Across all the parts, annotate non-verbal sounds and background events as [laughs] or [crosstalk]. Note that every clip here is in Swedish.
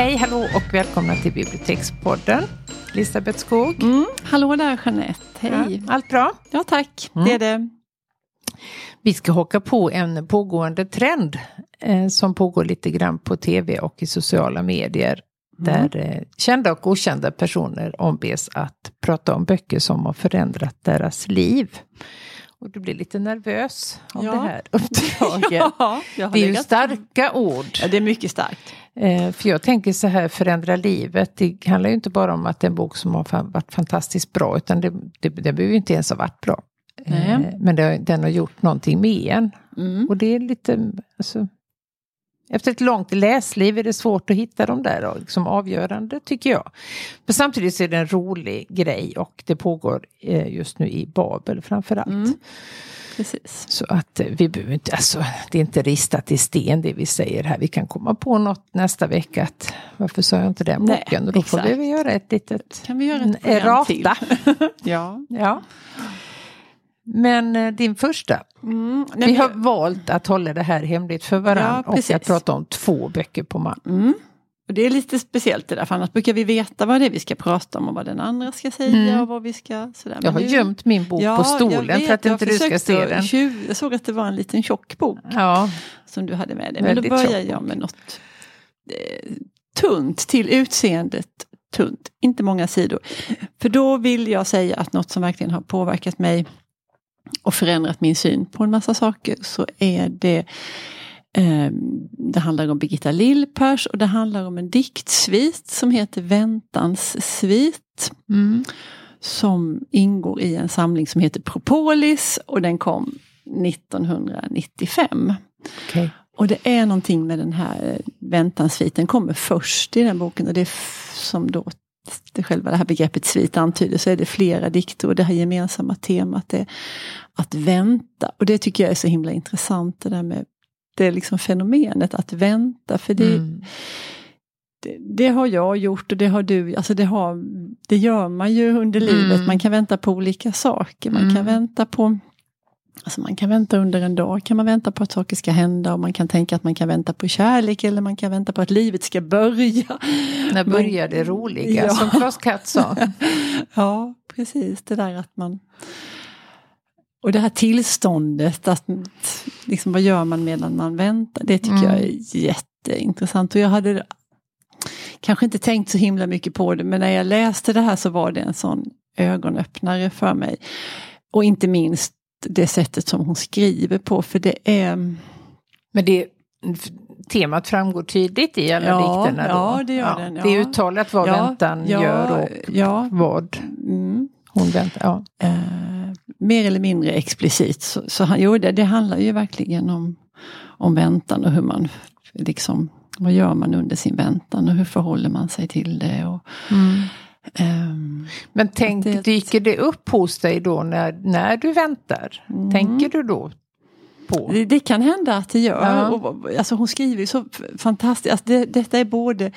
Hej, hallå och välkomna till Bibliotekspodden. Elisabeth Skog. Mm, hallå där Jeanette, hej. Ja, allt bra? Ja tack, mm. det är det. Vi ska haka på en pågående trend eh, som pågår lite grann på tv och i sociala medier. Mm. Där eh, kända och okända personer ombes att prata om böcker som har förändrat deras liv. Och du blir lite nervös av ja. det här [laughs] uppdraget. [laughs] ja, det är ju starka ord. Ja, det är mycket starkt. Eh, för jag tänker så här, förändra livet. Det handlar ju inte bara om att det är en bok som har varit fantastiskt bra, utan det, det, det behöver ju inte ens ha varit bra. Eh, men det, den har gjort någonting med en. Mm. Och det är lite, alltså, efter ett långt läsliv är det svårt att hitta de där liksom avgörande tycker jag. Men samtidigt är det en rolig grej och det pågår eh, just nu i Babel framförallt. Mm. Precis. Så att eh, vi behöver inte, alltså det är inte ristat i sten det vi säger här. Vi kan komma på något nästa vecka att varför sa jag inte den boken? Nej, och då exakt. får vi göra ett litet kan vi göra ett errata. Till. [laughs] ja. ja. Men eh, din första. Mm, vi har valt att hålla det här hemligt för varandra ja, och att prata om två böcker på man. Mm. Och det är lite speciellt det där, för annars brukar vi veta vad det är vi ska prata om och vad den andra ska säga mm. och vad vi ska... Sådär. jag har nu, gömt min bok ja, på stolen vet, för att inte du ska se den. Tjuv, jag såg att det var en liten tjock bok ja. som du hade med dig. Men Väldigt då börjar jag med något eh, tunt till utseendet tunt, inte många sidor. För då vill jag säga att något som verkligen har påverkat mig och förändrat min syn på en massa saker så är det eh, det handlar om Birgitta Lillpers och det handlar om en diktsvit som heter Väntans svit. Mm. Som ingår i en samling som heter Propolis och den kom 1995. Okay. Och det är någonting med den här väntansviten, kommer först i den boken och det är som då det själva det här begreppet svit antyder så är det flera dikter och det här gemensamma temat är att vänta. Och det tycker jag är så himla intressant det där med det liksom fenomenet att vänta. För det, mm. det, det, har jag gjort och det har du, alltså det, har, det gör man ju under livet. Mm. Man kan vänta på olika saker. Man mm. kan vänta på Alltså man kan vänta under en dag, kan man vänta på att saker ska hända och man kan tänka att man kan vänta på kärlek eller man kan vänta på att livet ska börja. När börjar det roliga, ja. som Klas Katt sa. [laughs] ja, precis det där att man och det här tillståndet, att, liksom, vad gör man medan man väntar? Det tycker mm. jag är jätteintressant. Och jag hade kanske inte tänkt så himla mycket på det, men när jag läste det här så var det en sån ögonöppnare för mig. Och inte minst det sättet som hon skriver på, för det är... Men det, temat framgår tydligt i alla ja, dikterna då? Ja, det gör ja. den. Ja. Det är uttalat vad ja, väntan gör och vad mm. hon väntar. Uh, mer eller mindre explicit. Så, så han, jo, det, det handlar ju verkligen om, om väntan och hur man liksom, vad gör man under sin väntan och hur förhåller man sig till det. Och, mm. Um, Men tänk, det, dyker det upp hos dig då när, när du väntar? Mm. Tänker du då? Det, det, kan hända att det gör. Ja. Och, alltså hon skriver så fantastiskt. Alltså det, detta är både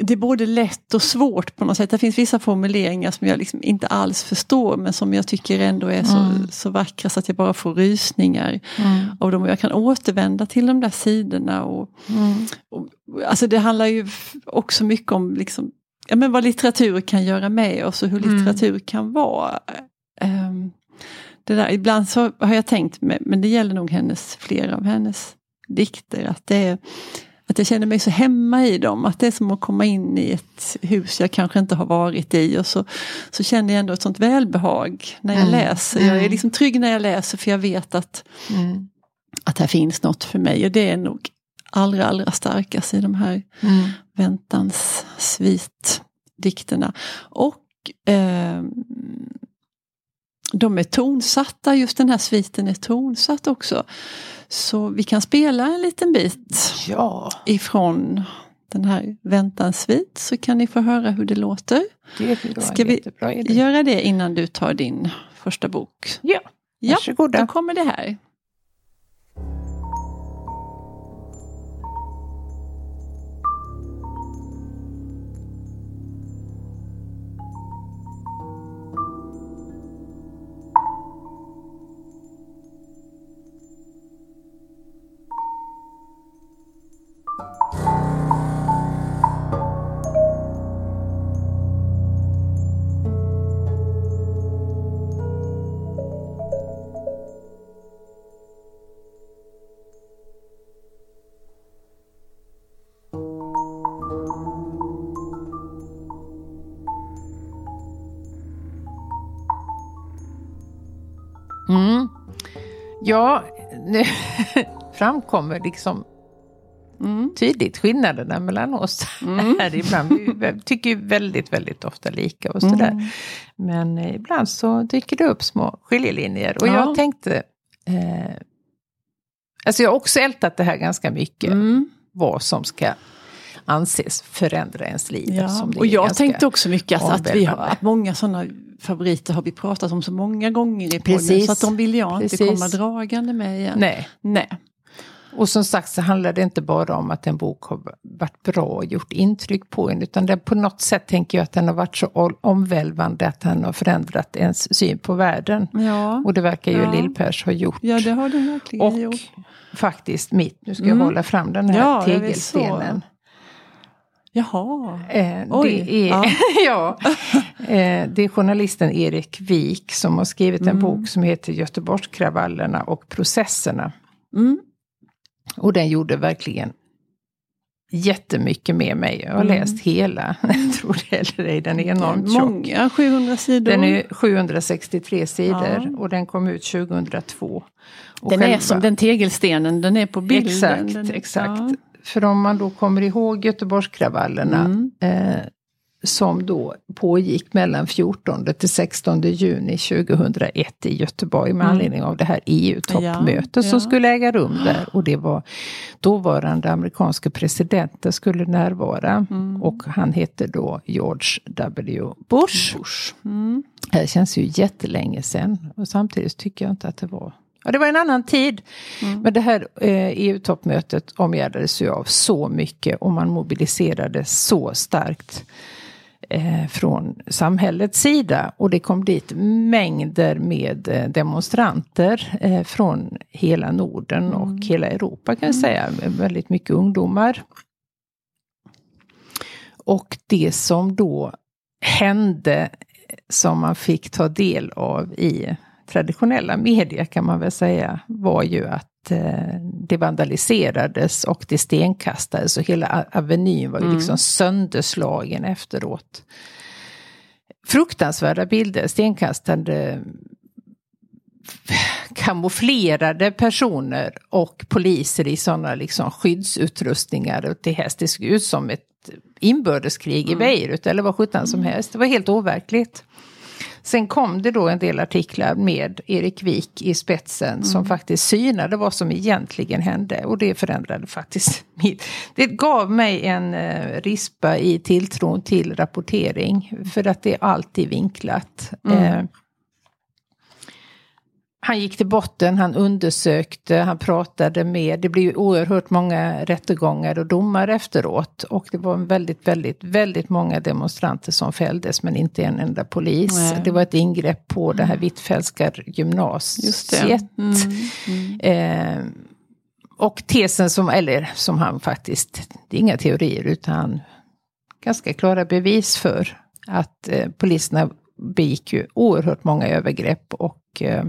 det är både lätt och svårt på något sätt. Det finns vissa formuleringar som jag liksom inte alls förstår men som jag tycker ändå är så, mm. så vackra så att jag bara får rysningar mm. av dem. Och jag kan återvända till de där sidorna. Och, mm. och, alltså det handlar ju också mycket om liksom, ja, men vad litteratur kan göra med oss och hur mm. litteratur kan vara. Um, det där, ibland så har jag tänkt, men det gäller nog hennes, flera av hennes dikter, att det är att jag känner mig så hemma i dem. Att det är som att komma in i ett hus jag kanske inte har varit i. Och så, så känner jag ändå ett sånt välbehag när jag mm. läser. Jag är mm. liksom trygg när jag läser för jag vet att, mm. att här finns något för mig. Och det är nog allra, allra starkast i de här mm. väntans svit-dikterna. Och eh, de är tonsatta, just den här sviten är tonsatt också. Så vi kan spela en liten bit ja. ifrån den här väntans svit så kan ni få höra hur det låter. Det Ska vi göra det innan du tar din första bok? Ja, varsågoda. Ja, då kommer det här. Ja, nu [laughs] framkommer liksom mm. tydligt skillnaderna mellan oss. Mm. här ibland. Vi tycker väldigt, väldigt ofta lika och sådär. Mm. Men ibland så dyker det upp små skiljelinjer. Och ja. jag tänkte... Eh, alltså jag har också ältat det här ganska mycket. Mm. Vad som ska anses förändra ens liv. Ja. och jag tänkte också mycket att, att, vi har, att många sådana favoriter har vi pratat om så många gånger i podden. Så att de vill jag Precis. inte komma dragande med igen. Nej. Nej. Och som sagt så handlar det inte bara om att en bok har varit bra och gjort intryck på en. Utan det, på något sätt tänker jag att den har varit så omvälvande att den har förändrat ens syn på världen. Ja. Och det verkar ju ja. Lill-Pers ha gjort. Ja det har den verkligen och gjort. faktiskt mitt, nu ska jag mm. hålla fram den här ja, tegelstenen. Jaha, eh, Oj. Det är, ja. [laughs] ja eh, det är journalisten Erik Wik som har skrivit en mm. bok som heter Göteborgskravallerna och processerna. Mm. Och den gjorde verkligen jättemycket med mig. Jag har mm. läst hela, [laughs] tror det eller ej, den är enormt tjock. Många, 700 sidor. Den är 763 sidor ja. och den kom ut 2002. Och den själva, är som den tegelstenen, den är på bilden. Exakt, den, exakt. Ja. För om man då kommer ihåg Göteborgskravallerna mm. eh, som då pågick mellan 14 till 16 juni 2001 i Göteborg med mm. anledning av det här EU-toppmötet ja, som ja. skulle äga rum där. Och det var dåvarande amerikanske presidenten skulle närvara. Mm. Och han hette då George W Bush. Bush. Mm. Det känns ju jättelänge sedan. Och samtidigt tycker jag inte att det var Ja, det var en annan tid. Mm. Men det här eh, EU-toppmötet omgärdades ju av så mycket och man mobiliserade så starkt eh, från samhällets sida. Och det kom dit mängder med eh, demonstranter eh, från hela Norden och mm. hela Europa kan jag mm. säga. Väldigt mycket ungdomar. Och det som då hände som man fick ta del av i traditionella media kan man väl säga var ju att eh, det vandaliserades och det stenkastades och hela Avenyn var ju mm. liksom sönderslagen efteråt. Fruktansvärda bilder, stenkastande kamouflerade personer och poliser i sådana liksom skyddsutrustningar och till häst. Det såg ut som ett inbördeskrig mm. i Beirut eller vad sjutton som mm. helst. Det var helt overkligt. Sen kom det då en del artiklar med Erik Wik i spetsen mm. som faktiskt synade vad som egentligen hände. Och det förändrade faktiskt [laughs] mitt... Det gav mig en eh, rispa i tilltron till rapportering. För att det är alltid vinklat. Mm. Eh, han gick till botten, han undersökte, han pratade med, det blev oerhört många rättegångar och domar efteråt. Och det var väldigt, väldigt, väldigt många demonstranter som fälldes men inte en enda polis. Nej. Det var ett ingrepp på det här Hvitfeldtska gymnasiet. Mm. Mm. Eh, och tesen som, eller som han faktiskt, det är inga teorier utan ganska klara bevis för att eh, poliserna begick ju oerhört många övergrepp och eh,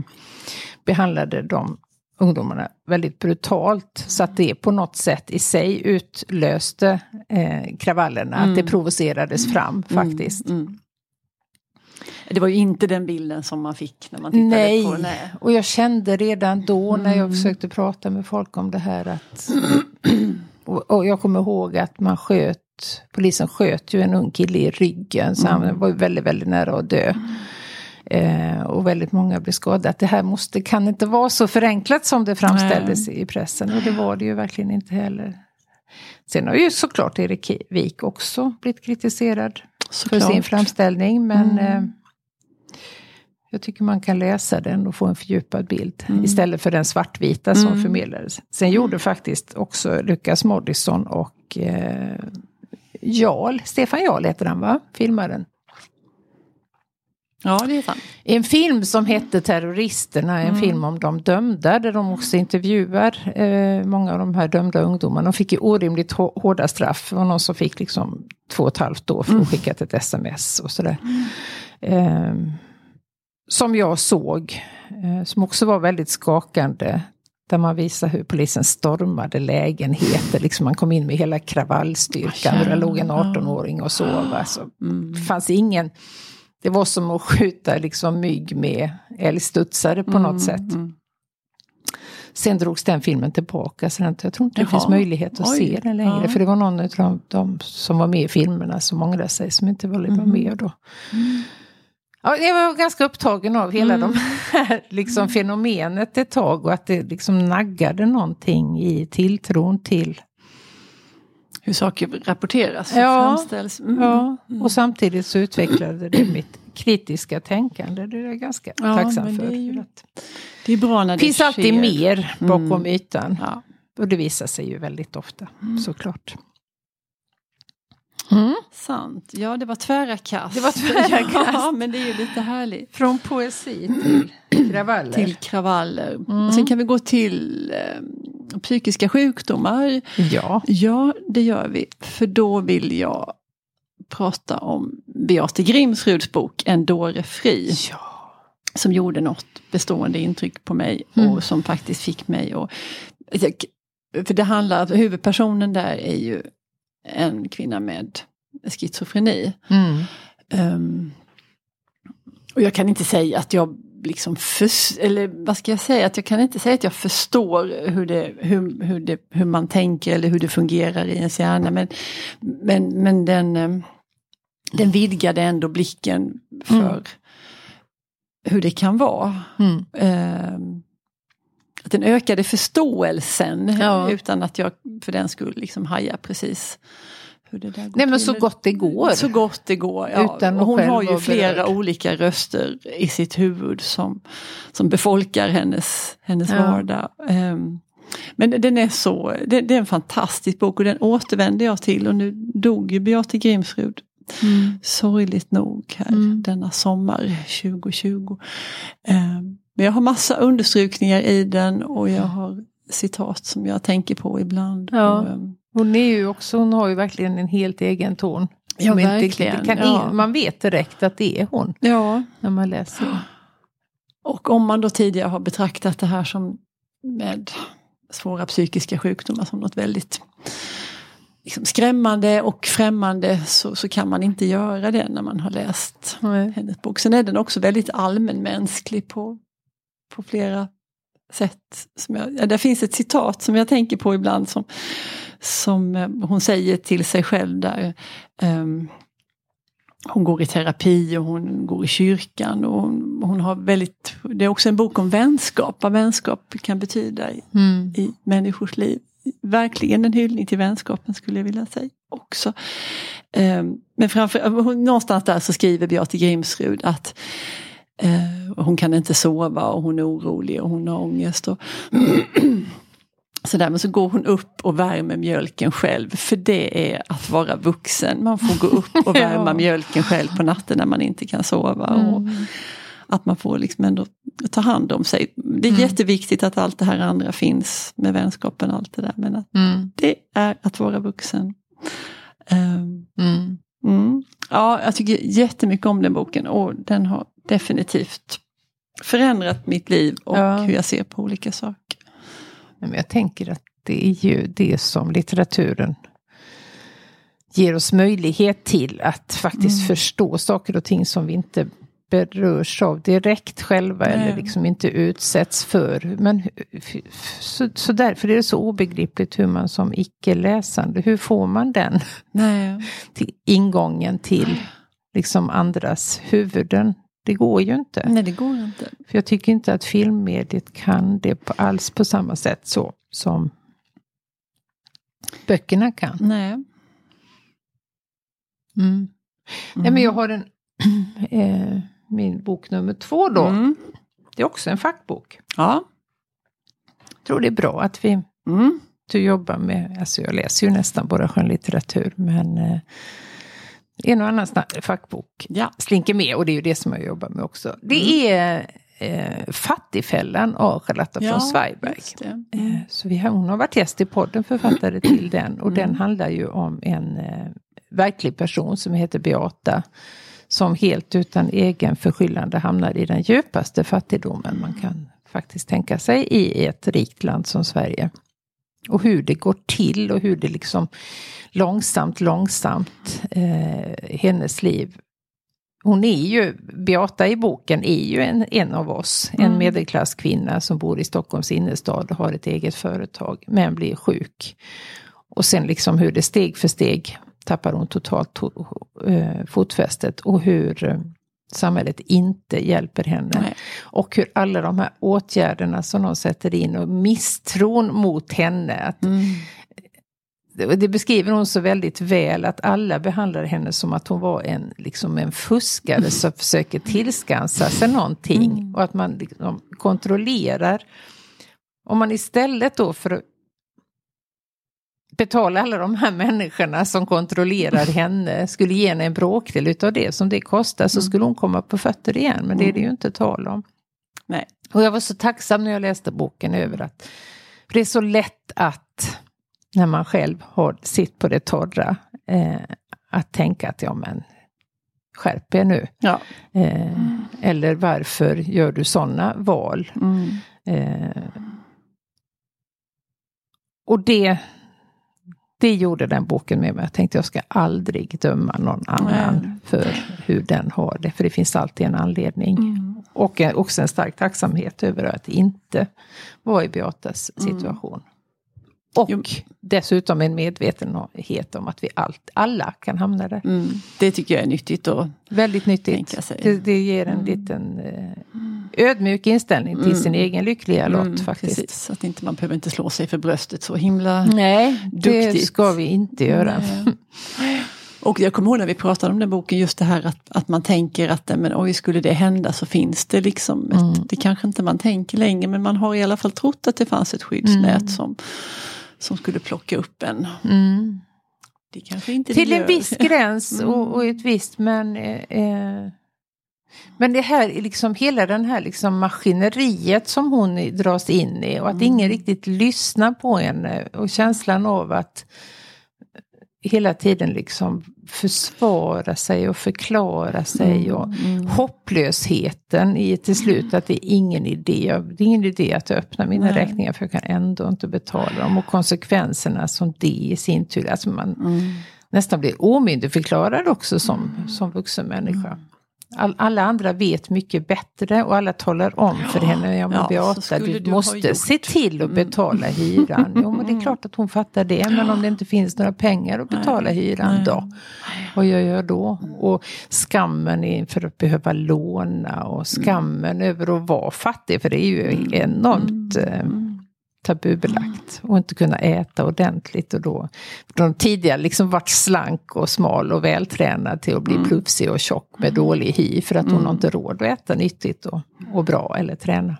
behandlade de ungdomarna väldigt brutalt. Så att det på något sätt i sig utlöste eh, kravallerna, mm. att det mm. provocerades mm. fram faktiskt. Mm. Mm. Det var ju inte den bilden som man fick när man tittade nej. på Nej, och jag kände redan då när jag mm. försökte prata med folk om det här att... [clears throat] och, och, jag kommer ihåg att man sköt, polisen sköt ju en ung kille i ryggen så han var väldigt, väldigt nära att dö. Eh, och väldigt många blev skadade. Att det här måste, kan inte vara så förenklat som det framställdes Nej. i pressen. Och det var det ju verkligen inte heller. Sen har ju såklart Erik Wik också blivit kritiserad såklart. för sin framställning. Men mm. eh, jag tycker man kan läsa den och få en fördjupad bild mm. istället för den svartvita som mm. förmedlades. Sen gjorde faktiskt också Lukas Moodysson och eh, Jarl, Stefan Jarl heter han va, filmaren. Ja, det är sant. En film som hette Terroristerna, en mm. film om de dömda, där de också intervjuar eh, många av de här dömda ungdomarna. De fick ju orimligt hårda straff. Det var någon som fick liksom två och ett halvt år för att mm. skickat ett sms och sådär. Mm. Eh, som jag såg, eh, som också var väldigt skakande. Där man visar hur polisen stormade lägenheter. Liksom man kom in med hela kravallstyrkan. Och där låg en 18-åring och sov. Alltså, mm. Det fanns ingen det var som att skjuta liksom mygg med älgstudsare på mm, något sätt. Mm. Sen drogs den filmen tillbaka så jag tror inte det Jaha. finns möjlighet att Oj. se den längre. Ja. För det var någon av de, de, som var med i filmerna som ångrade sig som inte ville vara mm. med då. Mm. Ja, jag var ganska upptagen av hela mm. de här [laughs] liksom, fenomenet ett tag och att det liksom naggade någonting i tilltron till hur saker rapporteras och ja, framställs. Mm. Ja, mm. och samtidigt så utvecklade det mitt kritiska tänkande. Det är jag ganska ja, tacksam för. Det ju, det är bra när det finns alltid mer bakom mm. ytan. Ja. Och det visar sig ju väldigt ofta mm. såklart. Mm. Sant. Ja, det var tvära kast. Det var tvära kast. [laughs] Ja, men det är ju lite härligt. Från poesi till [clears throat] kravaller. Till kravaller. Mm. Och sen kan vi gå till eh, psykiska sjukdomar. Ja. Ja, det gör vi. För då vill jag prata om Beate Grimsruds bok En dåre fri. Ja. Som gjorde något bestående intryck på mig mm. och som faktiskt fick mig att... För det handlar, huvudpersonen där är ju en kvinna med schizofreni. Mm. Um, och jag kan inte säga att jag liksom för, eller vad ska jag säga, att jag kan inte säga att jag förstår hur, det, hur, hur, det, hur man tänker eller hur det fungerar i ens hjärna. Men, men, men den, ehm, den vidgade ändå blicken för mm. hur det kan vara. Mm. Um, att den ökade förståelsen ja. utan att jag för den skull liksom hajar precis hur det där går Nej men så gott det går. Så gott det går, ja. Utan hon har ju flera berörd. olika röster i sitt huvud som, som befolkar hennes, hennes ja. vardag. Um, men den är så, det, det, är en fantastisk bok och den återvänder jag till och nu dog ju Beate Grimsrud mm. sorgligt nog här mm. denna sommar 2020. Um, men jag har massa understrykningar i den och jag har citat som jag tänker på ibland. Ja. Och, um, hon är ju också, hon har ju verkligen en helt egen ton. Ja, verkligen. Inte, ja. In, man vet direkt att det är hon. Ja. När man läser. Och om man då tidigare har betraktat det här som med svåra psykiska sjukdomar som något väldigt liksom skrämmande och främmande så, så kan man inte göra det när man har läst Nej. hennes bok. Sen är den också väldigt allmänmänsklig på, på flera sätt. Som jag, ja, det finns ett citat som jag tänker på ibland som, som eh, hon säger till sig själv där. Um, hon går i terapi och hon går i kyrkan. Och hon, hon, har väldigt, det är också en bok om vänskap, vad vänskap kan betyda i, mm. i människors liv. Verkligen en hyllning till vänskapen skulle jag vilja säga också. Um, men framför, någonstans där så skriver Beate Grimsrud att Eh, hon kan inte sova och hon är orolig och hon har ångest. Och [clears throat] så där, men så går hon upp och värmer mjölken själv. För det är att vara vuxen. Man får gå upp och [laughs] värma ja. mjölken själv på natten när man inte kan sova. Mm. Och att man får liksom ändå ta hand om sig. Det är mm. jätteviktigt att allt det här andra finns med vänskapen och allt det där. Men att mm. det är att vara vuxen. Um. Ja, jag tycker jättemycket om den boken och den har definitivt förändrat mitt liv och ja. hur jag ser på olika saker. Men jag tänker att det är ju det som litteraturen ger oss möjlighet till att faktiskt mm. förstå saker och ting som vi inte berörs av direkt själva Nej. eller liksom inte utsätts för. Men så, så därför är det så obegripligt hur man som icke-läsande, hur får man den [laughs] till ingången till liksom andras huvuden? Det går ju inte. Nej, det går inte. För jag tycker inte att filmmediet kan det på, alls på samma sätt så som böckerna kan. Nej. Mm. Mm. Nej, men jag har en [clears throat] eh, min bok nummer två då. Mm. Det är också en fackbok. Ja. Jag tror det är bra att vi mm. du jobbar med, alltså jag läser ju nästan bara skönlitteratur men eh, en och annan fackbok ja. slinker med och det är ju det som jag jobbar med också. Det mm. är eh, Fattigfällan av Charlotta ja, von Zweigbergk. Mm. Eh, så vi har, hon har varit gäst i podden, författare till [clears throat] den och den mm. handlar ju om en eh, verklig person som heter Beata som helt utan egen förskyllande hamnar i den djupaste fattigdomen man kan faktiskt tänka sig i ett rikt land som Sverige. Och hur det går till och hur det liksom långsamt, långsamt eh, hennes liv hon är ju, Beata i boken är ju en, en av oss. Mm. En medelklasskvinna som bor i Stockholms innerstad och har ett eget företag, men blir sjuk. Och sen liksom hur det steg för steg tappar hon totalt to, äh, fotfästet och hur äh, samhället inte hjälper henne. Nej. Och hur alla de här åtgärderna som de sätter in och misstron mot henne. Att, mm det beskriver hon så väldigt väl att alla behandlar henne som att hon var en, liksom en fuskare som [laughs] försöker tillskansa sig någonting. Mm. Och att man liksom kontrollerar. Om man istället då för att betala alla de här människorna som kontrollerar henne, skulle ge henne en bråkdel utav det som det kostar, så mm. skulle hon komma på fötter igen. Men det är det ju mm. inte tal om. Nej. Och jag var så tacksam när jag läste boken över att det är så lätt att när man själv har sitt på det torra, eh, att tänka att ja men skärp er nu. Ja. Eh, mm. Eller varför gör du sådana val? Mm. Eh, och det, det gjorde den boken med mig. Jag tänkte jag ska aldrig döma någon annan Nej. för hur den har det. För det finns alltid en anledning. Mm. Och också en stark tacksamhet över att inte vara i Beatas mm. situation. Och jo. dessutom en medvetenhet om att vi allt, alla kan hamna där. Mm, det tycker jag är nyttigt att Väldigt nyttigt. Det, det, ger en mm. liten eh, ödmjuk inställning till mm. sin egen lyckliga mm, lott faktiskt. Precis, att inte, man behöver inte slå sig för bröstet så himla Nej, duktigt. det ska vi inte göra. Och jag kommer ihåg när vi pratade om den boken, just det här att, att man tänker att men, oj, skulle det hända så finns det liksom, ett, mm. det kanske inte man tänker längre men man har i alla fall trott att det fanns ett skyddsnät mm. som som skulle plocka upp en. Mm. Till en viss gräns [laughs] och, och, ett visst men eh, men det här liksom hela den här liksom maskineriet som hon dras in i och att mm. ingen riktigt lyssnar på henne och känslan av att hela tiden liksom försvara sig och förklara sig mm, och mm. hopplösheten i till slut att det är ingen idé. Det är ingen idé att öppna mina Nej. räkningar för jag kan ändå inte betala dem och konsekvenserna som det i sin tur, alltså man mm. nästan blir omyndigförklarad också som, som vuxen människa. Mm. All, alla andra vet mycket bättre och alla talar om för henne, ja men ja, Beata du, du måste se till att mm. betala hyran. Jo men det är mm. klart att hon fattar det, men om det inte finns några pengar att betala hyran då? Vad gör jag då? Och skammen inför att behöva låna och skammen över att vara fattig, för det är ju mm. enormt eh, tabubelagt och inte kunna äta ordentligt. Och då, de tidigare liksom varit slank och smal och vältränad till att bli mm. plufsig och tjock med dålig hy för att hon mm. har inte råd att äta nyttigt och, och bra eller träna.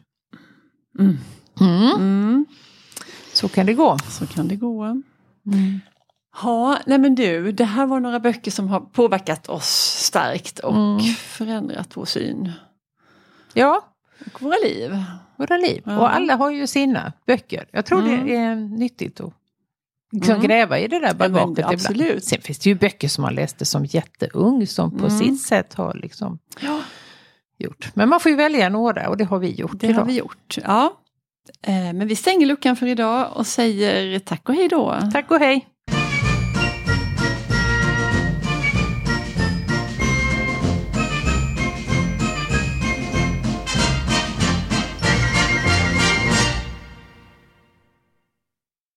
Mm. Mm. mm. Så kan det gå. Så kan det gå. Mm. Ja, nej men du, det här var några böcker som har påverkat oss starkt och mm. förändrat vår syn. Ja. Och våra liv våra liv. Ja. Och alla har ju sina böcker. Jag tror mm. det är nyttigt att liksom mm. gräva i det där bagaget ja, absolut. ibland. Sen finns det ju böcker som man läste som jätteung som på mm. sitt sätt har liksom ja. gjort. Men man får ju välja några och det har vi gjort Det idag. har vi gjort, ja. Eh, men vi stänger luckan för idag och säger tack och hej då. Tack och hej.